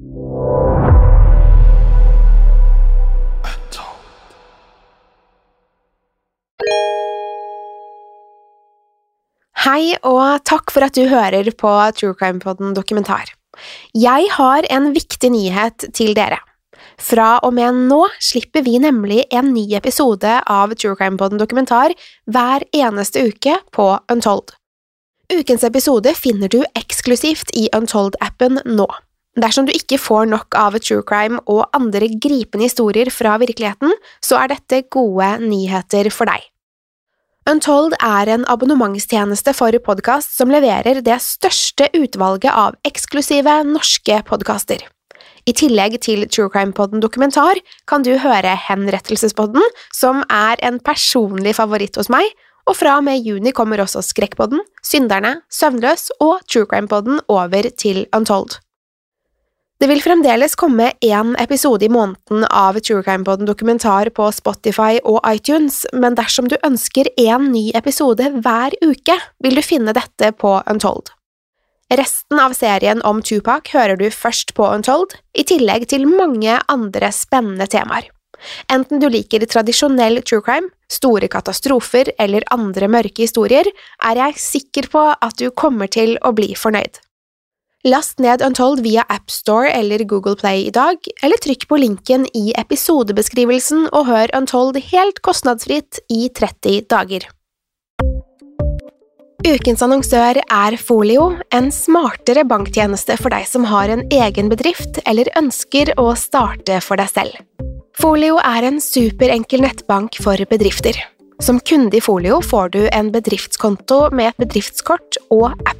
Hei, og takk for at du hører på True Crime Poden dokumentar. Jeg har en viktig nyhet til dere. Fra og med nå slipper vi nemlig en ny episode av True Crime Poden dokumentar hver eneste uke på Untold. Ukens episode finner du eksklusivt i Untold-appen nå. Dersom du ikke får nok av true crime og andre gripende historier fra virkeligheten, så er dette gode nyheter for deg. Untold er en abonnementstjeneste for podkast som leverer det største utvalget av eksklusive norske podkaster. I tillegg til True Crime-podden dokumentar kan du høre Henrettelsespodden, som er en personlig favoritt hos meg, og fra og med juni kommer også Skrekkpodden, Synderne, Søvnløs og True Crime-podden over til Untold. Det vil fremdeles komme én episode i måneden av True Crime-podden dokumentar på Spotify og iTunes, men dersom du ønsker én ny episode hver uke, vil du finne dette på Untold. Resten av serien om Tupac hører du først på Untold, i tillegg til mange andre spennende temaer. Enten du liker tradisjonell true crime, store katastrofer eller andre mørke historier, er jeg sikker på at du kommer til å bli fornøyd. Last ned Untold via AppStore eller Google Play i dag, eller trykk på linken i episodebeskrivelsen og hør Untold helt kostnadsfritt i 30 dager. Ukens annonsør er Folio, en smartere banktjeneste for deg som har en egen bedrift eller ønsker å starte for deg selv. Folio er en superenkel nettbank for bedrifter. Som kunde i Folio får du en bedriftskonto med et bedriftskort og app.